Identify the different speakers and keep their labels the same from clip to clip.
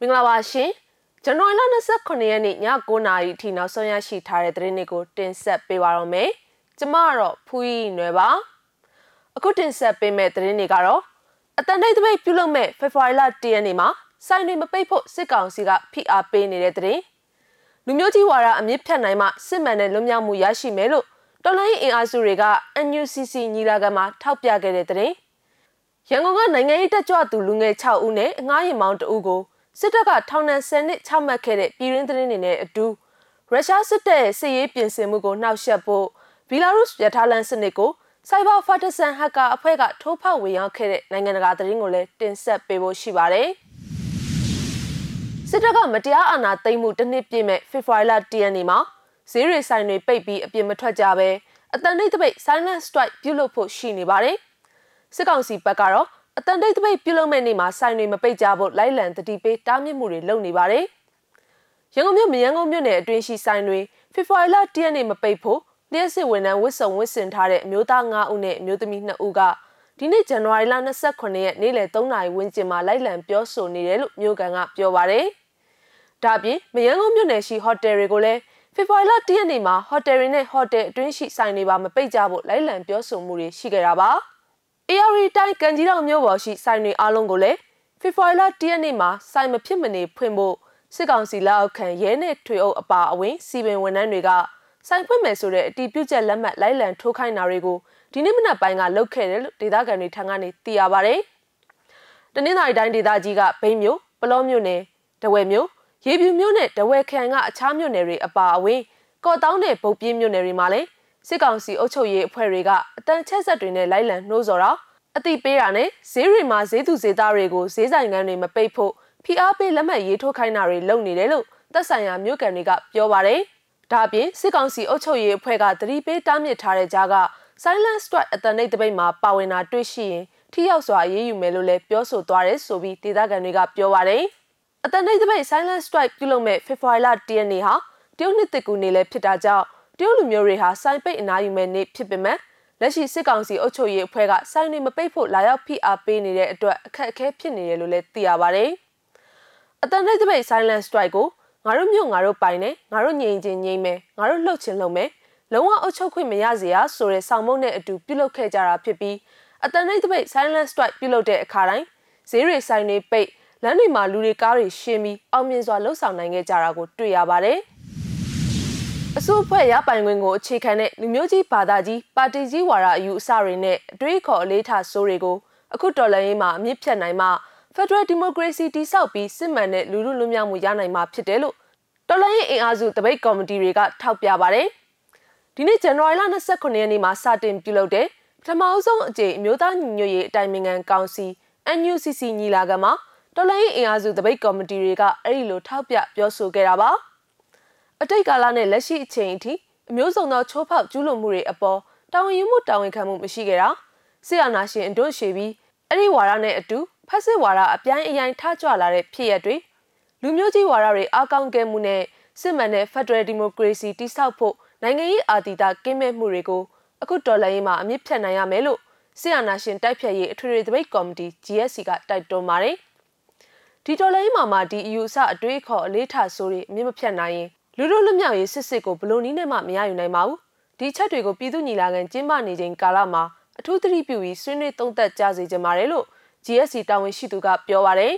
Speaker 1: မင်္ဂလာပါရှင်ဇန်နဝါရီလ29ရက်နေ့ည9:00နာရီအထိနောက်ဆုံးရရှိထားတဲ့သတင်းတွေကိုတင်ဆက်ပေးပါရမယ်ကျမကတော့ဖူးရီနွယ်ပါအခုတင်ဆက်ပေးမယ့်သတင်းတွေကတော့အတန်တိတ်တပိတ်ပြုလုပ်မဲ့ဖေဖော်ဝါရီလ10ရက်နေ့မှာစိုင်းတွေမပိတ်ဖို့စစ်ကောင်စီကဖိအားပေးနေတဲ့သတင်းလူမျိုးကြီးဝါဒအမြင့်ဖြတ်နိုင်မှစစ်မှန်တဲ့လွတ်မြောက်မှုရရှိမယ်လို့တော်လိုင်းအင်အားစုတွေက NUCC ညီလာခံမှာထောက်ပြခဲ့တဲ့သတင်းရန်ကုန်ကနိုင်ငံရေးတက်ကြွသူလူငယ်6ဦးနဲ့အငှားရင်မောင်း2ဦးကို စစ်တပ်ကထောင်ဒဏ်10နှစ်ချမှတ်ခဲ့တဲ့ပြည်ရင်းသတင်းတွေနဲ့အတူရုရှားစစ်တပ်ရဲ့စစ်ရေးပြင်ဆင်မှုကိုနှောက်ယှက်ဖို့ဘီလာရုစ်ရထားလမ်းစနစ်ကိုစိုက်ဘာဖာတဆန်ဟက်ကာအဖွဲ့ကထိုးဖောက်ဝင်ရောက်ခဲ့တဲ့နိုင်ငံတကာသတင်းကိုလည်းတင်ဆက်ပေးဖို့ရှိပါတယ်။စစ်တပ်ကမတရားအာဏာသိမ်းမှုတစ်နှစ်ပြည့်မဲ့ဖေဖော်ဝါရီလ10ရက်နေ့မှာဈေးရီဆိုင်တွေပိတ်ပြီးအပြင်မထွက်ကြဘဲအတန်တိတ်တပိတ် silent strike ပြုလုပ်ဖို့ရှိနေပါတယ်။စစ်ကောင်စီဘက်ကတော့အ တန်တိတ်တပိတ်ပြုလုပ်မဲ့နေ့မှာဆိုင်တွေမပိတ်ကြဖို့လိုက်လံတတိပေးတားမြစ်မှုတွေလုပ်နေပါတယ်။ရန်ကုန်မြို့မရန်ကုန်မြို့နယ်အတွင်းရှိဆိုင်တွေဖေဖော်ဝါရီလ10ရက်နေ့မပိတ်ဖို့လျှက်စစ်ဝန်ထမ်းဝစ်စုံဝစ်စင်ထားတဲ့အမျိုးသား9ဦးနဲ့အမျိုးသမီး2ဦးကဒီနေ့ဇန်နဝါရီလ29ရက်နေ့လယ်3နာရီဝန်းကျင်မှာလိုက်လံပြောဆိုနေတယ်လို့မြို့ကန်ကပြောပါတယ်။ဒါ့အပြင်မရန်ကုန်မြို့နယ်ရှိဟိုတယ်တွေကိုလည်းဖေဖော်ဝါရီလ10ရက်နေ့မှာဟိုတယ်တွေနဲ့ဟိုတယ်အတွင်းရှိဆိုင်တွေပါမပိတ်ကြဖို့လိုက်လံပြောဆိုမှုတွေရှိခဲ့တာပါ။ AR တိုင်းကန်ကြီးတောင်မြို့ပေါ်ရှိဆိုင်တွေအားလုံးကိုလည်းဖေဖော်ဝါရီလ10ရက်နေ့မှာဆိုင်မဖြစ်မနေဖွင့်ဖို့စစ်ကောင်စီလက်အောက်ခံရဲနဲ့ထွေအုပ်အပါအဝင်စီပင်ဝန်ထမ်းတွေကဆိုင်ဖွင့်မယ်ဆိုတဲ့အတီးပြုတ်ချက်လက်မှတ်လိုက်လံထိုးခိုင်းတာတွေကိုဒီနေ့မနက်ပိုင်းကလုပ်ခဲ့တယ်လို့ဒေသခံတွေထံကနေသိရပါဗျ။တနင်္သာရီတိုင်းဒေသကြီးကဘိန်းမြို့ပလောမြို့နယ်တဝဲမြို့ရေပြူမြို့နဲ့တဝဲခရိုင်ကအခြားမြို့နယ်တွေအပါအဝင်ကော့တောင်းနဲ့ဗုတ်ပြင်းမြို့နယ်တွေမှာလည်း စစ်ကောင်စီအုပ်ချုပ်ရေးအဖွဲ့တွေကအတန်ချက်ဆက်တွေနဲ့လိုက်လံနှိုးဆော်တာအတိပေးတာနဲ့ဈေးတွေမှာဈေးသူဈေးသားတွေကိုဈေးဆိုင်ကန်းတွေမပိတ်ဖို့ဖိအားပေးလက်မှတ်ရေးထိုးခိုင်းတာတွေလုပ်နေတယ်လို့သက်ဆိုင်ရာမြို့ကန်တွေကပြောပါတယ်။ဒါ့အပြင်စစ်ကောင်စီအုပ်ချုပ်ရေးအဖွဲ့ကတတိပေးတားမြစ်ထားတဲ့ကြားက Silent Strike အတန်နှိတ်တပိတ်မှာပါဝင်တာတွေ့ရှိရင်ထိရောက်စွာအေးအေးယူမယ်လို့လည်းပြောဆိုသွားတယ်ဆိုပြီးဒေသခံတွေကပြောပါတယ်။အတန်နှိတ်တပိတ် Silent Strike ပြုလုပ်မဲ့ဖေဖော်ဝါရီလ10ရက်နေ့ဟာတရုတ်နှစ်တကူနေလည်းဖြစ်တာကြောင့် တရုတ်လူမျိုးတွေဟာစိုင်းပိတ်အနားယူမဲ့နေ့ဖြစ်ပေမဲ့လက်ရှိစစ်ကောင်စီအုပ်ချုပ်ရေးအဖွဲ့ကစိုင်းတွေမပိတ်ဖို့လာရောက်ဖိအားပေးနေတဲ့အတွက်အခက်အခဲဖြစ်နေတယ်လို့လည်းသိရပါတယ်။အတန်တိတ်တပိတ် silent strike ကိုငါတို့မြို့ငါတို့ပိုင်နဲ့ငါတို့ငြိမ်ချင်းငြိမ်မယ်ငါတို့လှုပ်ချင်လှုပ်မယ်လုံးဝအုပ်ချုပ်ခွင့်မရစေရဆိုတဲ့ဆောင်မုံနဲ့အတူပြုလုပ်ခဲ့ကြတာဖြစ်ပြီးအတန်တိတ်တပိတ် silent strike ပြုလုပ်တဲ့အခါတိုင်းဈေးတွေဆိုင်တွေပိတ်လမ်းတွေမှာလူတွေကားတွေရှင်းပြီးအောင်မြင်စွာလှုပ်ဆောင်နိုင်ခဲ့ကြတာကိုတွေ့ရပါတယ်။ အစိုးအဖွဲ့ရပိုင်ခွင့်ကိုအခြေခံတဲ့လူမျိုးကြီးဘာသာကြီးပါတီကြီးဝါဒအယူအဆတွေနဲ့အတွေးခေါ်အလေးထားဆိုးတွေကိုအခုတော်လှန်ရေးမှာအမြင့်ဖြတ်နိုင်မှ Federal Democracy တိဆောက်ပြီးစစ်မှန်တဲ့လူလူလူမျိုးမှုရနိုင်မှာဖြစ်တယ်လို့တော်လှန်ရေးအင်အားစုတပိတ်ကော်မတီတွေကထောက်ပြပါတယ်။ဒီနေ့ဇန်နဝါရီလ29ရက်နေ့မှာစတင်ပြုလုပ်တဲ့ပထမအဆုံးအကြိမ်အမျိုးသားညီညွတ်ရေးအတိုင်ပင်ခံကောင်စီ NUCC ညီလာခံမှာတော်လှန်ရေးအင်အားစုတပိတ်ကော်မတီတွေကအဲ့ဒီလိုထောက်ပြပြောဆိုခဲ့တာပါ။ အတိတ်ကာလနဲ့လက်ရှိအချိန်အထိအမျိုးစုံသောချိုးဖောက်ကျူးလွန်မှုတွေအပေါ်တာဝန်ယူမှုတာဝန်ခံမှုမရှိခဲ့တာဆီယနာရှင်အတွန့်ရှည်ပြီးအဲ့ဒီဝါဒနဲ့အတူဖက်စစ်ဝါဒအပြိုင်အယိုင်ထကြွလာတဲ့ဖြစ်ရပ်တွေလူမျိုးကြီးဝါဒတွေအကောင့်ကဲမှုနဲ့စစ်မှန်တဲ့ Federal Democracy တိဆောက်ဖို့နိုင်ငံရေးအာတီတာကင်းမဲ့မှုတွေကိုအခုတော်လှန်ရေးမှာအမြင့်ဖြတ်နိုင်ရမယ်လို့ဆီယနာရှင်တိုက်ဖြတ်ရေးအထွေထွေသပိတ်ကော်မတီ GSC ကတိုက်တွန်းပါတယ်ဒီတော်လှန်ရေးမှာမှဒီအယူအဆအတွေးခေါ်အလေးထားဆိုတွေအမြင့်မဖြတ်နိုင်ရင် လူလူလွတ်မြောက်ရေးစစ်စစ်ကိုဘလို့နည်းနဲ့မှမရယူနိုင်ပါဘူးဒီချက်တွေကိုပြည်သူညီလာခံကျင်းပနေချိန်ကာလမှာအထူးသတိပြုပြီးဆွေးနွေးသုံးသပ်ကြစေချင်ပါတယ်လို့ GSC တာဝန်ရှိသူကပြောပါတယ်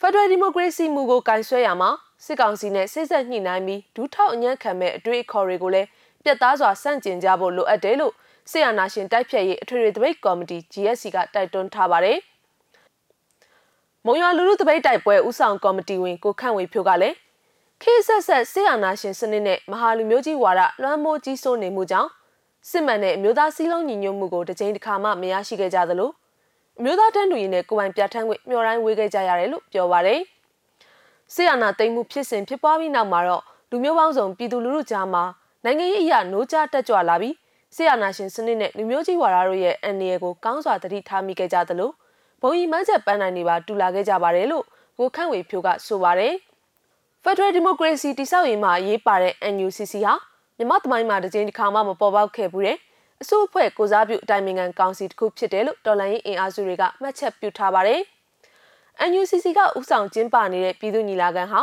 Speaker 1: Federal Democracy မူကိုကင်ဆွဲရမှာစစ်ကောင်စီနဲ့စစ်ဆက်ညှိနှိုင်းပြီးဒူးထောက်အညံ့ခံမဲ့အတွေ့အခေါ်တွေကိုလည်းပြတ်သားစွာစန့်ကျင်ကြဖို့လိုအပ်တယ်လို့ဆီယနာရှင်တိုက်ဖြတ်ရေးအထွေထွေတပိတ်ကော်မတီ GSC ကတိုက်တွန်းထားပါတယ်မုံရွာလူလူတပိတ်တိုက်ပွဲဥဆောင်ကော်မတီဝင်ကိုခန့်ဝေဖြိုးကလည်း ခေဆက်ဆက်ဆေးအာနာရှင်စနစ်နဲ့မဟာလူမျိုးကြီးဝါဒလွှမ်းမိုးကြီးစိုးနေမှုကြောင့်စစ်မှန်တဲ့အမျိုးသားစည်းလုံးညီညွတ်မှုကိုတစ်ချိန်တစ်ခါမှမရရှိခဲ့ကြသလိုအမျိုးသားတန်းတူရေးနဲ့ကိုယ်ပိုင်ပြဋ္ဌာန်းခွင့်မျှော်တိုင်းဝေးခဲ့ကြရတယ်လို့ပြောပါရယ်ဆေးအာနာသိမ်းမှုဖြစ်စဉ်ဖြစ်ပွားပြီးနောက်မှာတော့လူမျိုးပေါင်းစုံပြည်သူလူထုကြားမှာနိုင်ငံရေးအရာနိုးကြားတက်ကြွလာပြီးဆေးအာနာရှင်စနစ်နဲ့လူမျိုးကြီးဝါဒတို့ရဲ့အန္တရာယ်ကိုကောင်းစွာသတိထားမိခဲ့ကြသလိုဘုံကြီးမန်းချက်ပန်းနိုင်တွေပါတူလာခဲ့ကြပါတယ်လို့ကိုခန့်ဝေဖြိုးကဆိုပါတယ်။ Federal Democracy တိဆောက်ရေးမှာအရေးပါတဲ့ NUCC ဟာမြန်မာသမိုင်းမှာတစ်ချိန်တစ်ခါမှမပေါ်ပေါက်ခဲ့ဘူးတဲ့အစိုးအဖွဲ့ကိုစားပြုအတိုင်ပင်ခံကောင်စီတစ်ခုဖြစ်တယ်လို့တော်လှန်ရေးအင်အားစုတွေကမှတ်ချက်ပြုထားပါတယ်။ NUCC ကဥဆောင်ကျင်းပနေတဲ့ပြည်သူညီလာခံဟာ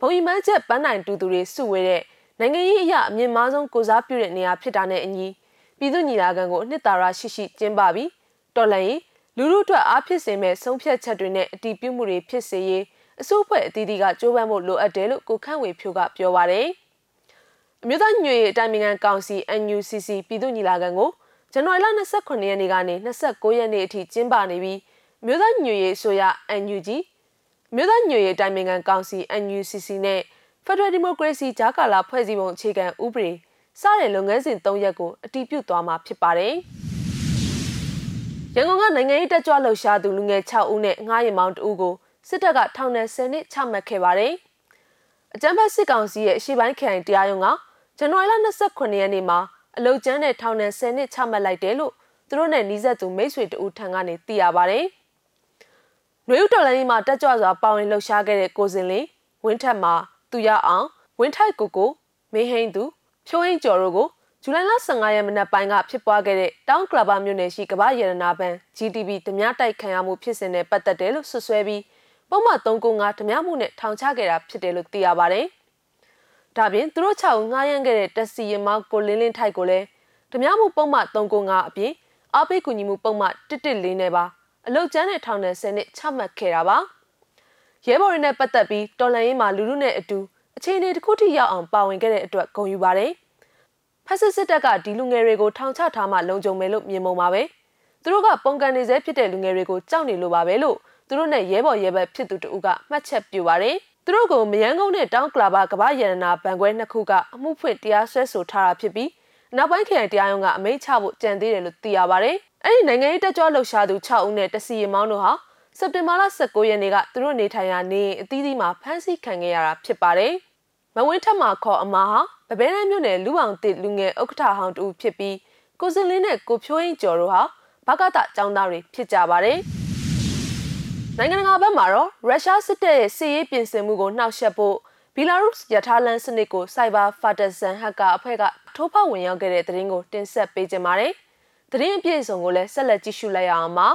Speaker 1: ဘုံရီမန်းချက်ပန်းနိုင်တူတူတွေစုဝေးတဲ့နိုင်ငံရေးအရာအမြင့်မားဆုံးကိုစားပြုတဲ့နေရာဖြစ်တာနဲ့အညီပြည်သူညီလာခံကိုနှစ်သာရရှိရှိကျင်းပပြီးတော်လှန်ရေးလူလူအတွက်အားဖြစ်စေမဲ့ဆုံးဖြတ်ချက်တွေနဲ့အတီးပြုမှုတွေဖြစ်စေရေး အစိုးအဖွဲ့အသီးသီးကကြိုးပမ်းဖို့လိုအပ်တယ်လို့ကိုခန့်ဝေဖြိုးကပြောပါတယ်။အမျိုးသားညွေအတိုင်းအမြန်ကောင်စီ NUCC ပြည်သူ့ညီလာခံကိုဇန်နဝါရီလ29ရက်နေ့ကနေ29ရက်နေ့အထိကျင်းပနေပြီးမြို့သားညွေရေးဆိုရ NUG မြို့သားညွေရေးတိုင်းနိုင်ငံကောင်စီ NUCC နဲ့ Federal Democracy ဂျာကာလာဖွဲ့စည်းပုံအခြေခံဥပဒေစတဲ့လုပ်ငန်းစဉ်၃ရပ်ကိုအတည်ပြုသွားမှာဖြစ်ပါတယ်။ရန်ကုန်ကနိုင်ငံရေးတက်ကြွလှုပ်ရှားသူလူငယ်6ဦးနဲ့ငှားရင်မောင်း2ဦးကို စစ်တပ်ကထောင်ဒဏ်10နှစ်ချမှတ်ခဲ့ပါတယ်။အကြမ်းဖက်စစ်ကောင်စီရဲ့အရှိပိုင်းခရိုင်တရားရုံးကဇန်နဝါရီလ29ရက်နေ့မှာအလုတ်ကျန်းတဲ့ထောင်ဒဏ်10နှစ်ချမှတ်လိုက်တယ်လို့သူတို့နဲ့နှီးဆက်သူမိတ်ဆွေတဦးထံကနေသိရပါတယ်။နွေဦးတော်လိုင်းမှာတက်ကြွစွာပါဝင်လှုပ်ရှားခဲ့တဲ့ကိုစင်လင်းဝင်းထက်မှာသူရအောင်ဝင်းထိုက်ကိုကိုမင်းဟိန်းသူဖြိုးဟင်းကျော်တို့ကိုဇူလိုင်လ15ရက်မနက်ပိုင်းကဖြစ်ပွားခဲ့တဲ့တောင်ကလဘာမြို့နယ်ရှိကမ္ဘာရတနာဘဏ် GTB ဓမြတိုက်ခံရမှုဖြစ်စဉ်နဲ့ပတ်သက်တယ်လို့ဆွဆွဲပြီး ပုံမှန်395ဓမြမှုနဲ့ထောင်ချခဲ့တာဖြစ်တယ်လို့သိရပါတယ်။ဒါပြင်သူတို့6ဦးငှားရမ်းခဲ့တဲ့တက်စီရမောက်ကိုလင်းလင်းထိုက်ကိုလည်းဓမြမှုပုံမှန်395အပြင်အားပေးကူညီမှုပုံမှန်114နဲ့ပါအလုတ်ကျန်းတဲ့ထောင်ဒဏ်10နှစ်ချမှတ်ခဲ့တာပါရဲဘော်တွေနဲ့ပတ်သက်ပြီးတော်လန်ရေးမှာလူလူနဲ့အတူအခြေအနေတစ်ခုထိရောက်အောင်ပါဝင်ခဲ့တဲ့အတွက်ဂုဏ်ယူပါတယ်ဖက်စစ်စစ်တပ်ကဒီလူငယ်တွေကိုထောင်ချထားမှလုံခြုံမယ်လို့မြင်ပုံပါပဲသူတို့ကပုံကန်နေစေဖြစ်တဲ့လူငယ်တွေကိုကြောက်နေလို့ပါပဲလို့ သူတို့နဲ့ရဲဘော်ရဲဘက်ဖြစ်သူတူကမှတ်ချက်ပြုပါတယ်သူတို့ကိုမယန်းကုန်းနဲ့တောင်းကလာပါကမ္ဘာရတနာဘဏ်ခွဲနှစ်ခုကအမှုဖွင့်တရားစွဲဆိုထားတာဖြစ်ပြီးနောက်ပိုင်းခရိုင်တရားရုံးကအမိန့်ချဖို့ကြံသေးတယ်လို့သိရပါတယ်အဲ့ဒီနိုင်ငံရေးတက်ကြွလှုပ်ရှားသူ6ဦးနဲ့တစီရမောင်းတို့ဟာစက်တင်ဘာလ19ရက်နေ့ကသူတို့နေထိုင်ရာနေအသီးသီးမှာဖမ်းဆီးခံခဲ့ရတာဖြစ်ပါတယ်။မဝင်းထက်မှာခေါ်အမဟာဗဘဲနိုင်မြို့နယ်လူအောင်တစ်လူငယ်ဥက္ကဋ္ဌဟောင်းတူဖြစ်ပြီးကိုစင်လင်းနဲ့ကိုဖြိုးရင်ကျော်တို့ဟာဘကတចောင်းသားတွေဖြစ်ကြပါတယ်။ နိုင်ငံတကာဘက်မှာတော့ရုရှားစစ်တပ်ရဲ့စစ်ရေးပြင်ဆင်မှုကိုနှောက်ယှက်ဖို့ဘီလာရုစ်ရထားလမ်းစနစ်ကိုစိုက်ဘာဖာတဆန်ဟက်ကာအဖွဲ့ကထိုးဖောက်ဝင်ရောက်ခဲ့တဲ့သတင်းကိုတင်ဆက်ပေးကြပါမယ်။သတင်းအပြည့်အစုံကိုလည်းဆက်လက်ကြည့်ရှုလိုက်ရအောင်ပါ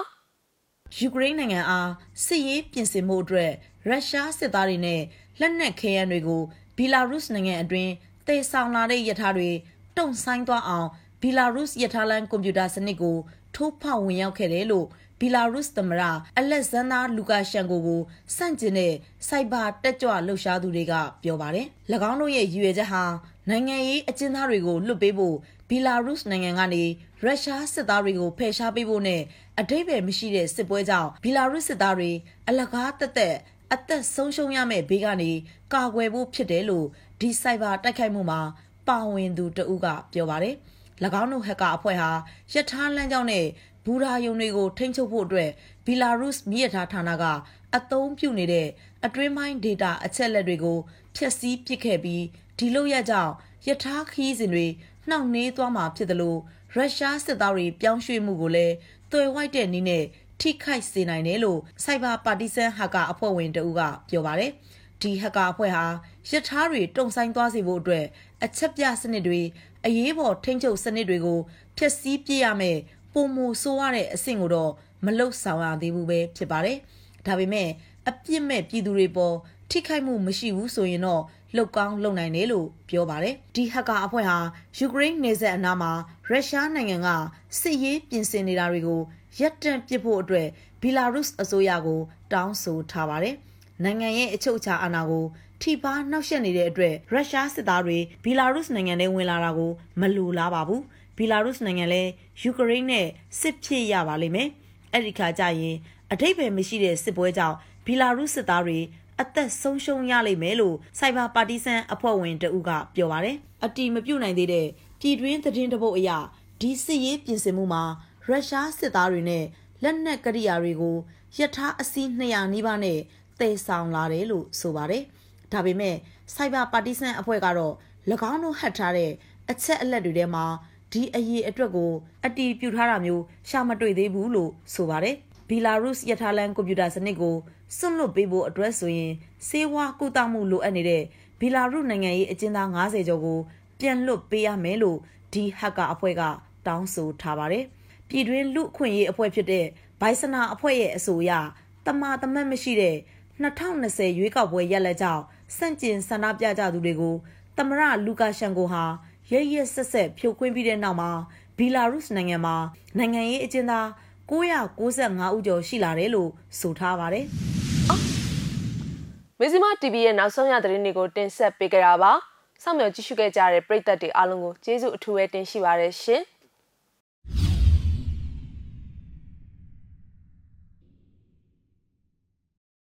Speaker 2: ယူကရိန်းနိုင်ငံအားစစ်ရေးပြင်ဆင်မှုအတွက်ရုရှားစစ်သားတွေနဲ့လက်နက်ခဲယမ်းတွေကိုဘီလာရုစ်နိုင်ငံအတွင်းတည်ဆောင်လာတဲ့ရထားတွေတုံဆိုင်သွားအောင်ဘီလာရုစ်ရထားလမ်းကွန်ပျူတာစနစ်ကိုထိုးဖောက်ဝင်ရောက်ခဲ့တယ်လို့ ဘီလာရုစ်သမ္မတအလက်ဇန်ဒါလူကာရှန်ကိုကိုစန့်ကျင်တဲ့စိုက်ဘာတက်ကြွလှုပ်ရှားသူတွေကပြောပါတယ်။၎င်းတို့ရဲ့ရည်ရွယ်ချက်ဟာနိုင်ငံရေးအကျဉ်းသားတွေကိုလွှတ်ပေးဖို့ဘီလာရုစ်နိုင်ငံကနေရုရှားစစ်သားတွေကိုဖယ်ရှားပေးဖို့နဲ့အတိတ်ပဲမရှိတဲ့စစ်ပွဲကြောင့်ဘီလာရုစ်စစ်သားတွေအလကားတက်တက်အသက်ဆုံးရှုံးရမယ့်ဘေးကနေကာကွယ်ဖို့ဖြစ်တယ်လို့ဒီစိုက်ဘာတိုက်ခိုက်မှုမှာပါဝင်သူတဦးကပြောပါတယ်။၎င်းတို့ဟက်ကာအဖွဲ့ဟာရထားလမ်းကြောင်းနဲ့ ဘူရာယုံတွေကို ထိန်းချုပ်ဖို့အတွက် ဘီလာရုစ်မြစ်ရထားဌာနက အသုံးပြုနေတဲ့ အတွင်းပိုင်းဒေတာ အချက်လက်တွေကို ဖျက်ဆီးပစ်ခဲ့ပြီး ဒီလိုရကြောင့်ယထာခီးစဉ်တွေ နှောင့်နှေးသွားမှာဖြစ်တယ်လို့ရုရှားစစ်သားတွေ ပြောင်းရွှေ့မှုကိုလည်း သွယ်ဝိုက်တဲ့နည်းနဲ့ ထိခိုက်စေနိုင်တယ်လို့စိုက်ဘာပါတီဆန်ဟက်ကာအဖွဲ့ဝင်တဦးက ပြောပါတယ်။ဒီဟက်ကာအဖွဲ့ဟာ ရထားတွေ တုံဆိုင်သွားစေဖို့အတွက် အချက်ပြစနစ်တွေ အရေးပေါ် ထိန်းချုပ်စနစ်တွေကို ဖျက်ဆီးပြရမယ် ပုံမဆိုးရတဲ့အဆင့်ကိုတော့မလုဆောင်ရသေးဘူးပဲဖြစ်ပါတယ်။ဒါပေမဲ့အပြစ်မဲ့ပြည်သူတွေပေါ်ထိခိုက်မှုမရှိဘူးဆိုရင်တော့လှုပ်ကောင်းလုပ်နိုင်တယ်လို့ပြောပါတယ်။ဒီဟက်ကာအဖွဲ့ဟာယူကရိန်းနေဆက်အနားမှာရုရှားနိုင်ငံကစစ်ရေးပြင်ဆင်နေတာတွေကိုရပ်တန့်ပစ်ဖို့အတွက်ဘီလာရုစ်အစိုးရကို တောင်းဆိုထားပါတယ်။နိုင်ငံရဲ့အချုပ်အခြာအာဏာကိုထိပါနှောက်ယှက်နေတဲ့အတွက်ရုရှားစစ်သားတွေဘီလာရုစ်နိုင်ငံထဲဝင်လာတာကိုမလိုလားပါဘူး။ ဘီလာရုစ်နိုင်ငံလည်းယူကရိန်းနဲ့စစ်ဖြစ်ရပါလိမ့်မယ်။အဲ့ဒီခါကျရင်အထိပ္ပယ်မရှိတဲ့စစ်ပွဲကြောင့်ဘီလာရုစ်စစ်သားတွေအသက်ဆုံးရှုံးရလိမ့်မယ်လို့စိုက်ဘာပါတီဆန်အဖွဲ့ဝင်တဦးကပြောပါတယ်။အတီမပြုတ်နိုင်သေးတဲ့ပြည်တွင်းသတင်းတပုတ်အရဒီစစ်ရေးပြင်ဆင်မှုမှာရုရှားစစ်သားတွေနဲ့လက်နက်ကရိယာတွေကိုယထာအစီး200နီးပါးနဲ့တည်ဆောင်လာတယ်လို့ဆိုပါတယ်။ဒါပေမဲ့စိုက်ဘာပါတီဆန်အဖွဲ့ကတော့၎င်းတို့ဟတ်ထားတဲ့အချက်အလက်တွေထဲမှာ ဒီအရေးအတွက်ကိုအတီးပြုတ်ထားတာမျိုးရှာမတွေ့သေးဘူးလို့ဆိုပါတယ်။ဘီလာရုစ်ယထာလန်ကွန်ပျူတာစနစ်ကိုစွန့်လွတ်ပေးဖို့အတွက်ဆိုရင်စေဝါကုသမှုလိုအပ်နေတဲ့ဘီလာရုနိုင်ငံရေးအကျဉ်းသား90ကျော်ကိုပြန်လွတ်ပေးရမယ်လို့ဒီဟက်ကာအဖွဲ့ကတောင်းဆိုထားပါတယ်။ပြည်တွင်းလူအခွင့်ရေးအဖွဲ့ဖြစ်တဲ့ဘိုင်စနာအဖွဲ့ရဲ့အဆိုအရတတမာတမတ်မရှိတဲ့2020ရွေးကောက်ပွဲရက်လက်ကြောင့်စန့်ကျင်ဆန္ဒပြကြသူတွေကိုသမရလူကာရှန်ကိုဟာ ရရက်ဆက်ဆက်ဖြိုခွင်းပြီးတဲ့နောက်မှာဘီလာရုစ်နိုင်ငံမှာနိုင်ငံရေးအကျဉ်းသား995ဦးကျော်ရှိလာတယ်လို့ဆိုထားပါတယ်။
Speaker 1: မဇ္ဈိမ TV ရဲ့နောက်ဆုံးရသတင်းတွေကိုတင်ဆက်ပေးကြတာပါ။စောင့်မျှော်ကြည့်ရှုခဲ့ကြတဲ့ပရိသတ်တွေအားလုံးကိုကျေးဇူးအထူးပဲတင်ရှိပါရရှင်။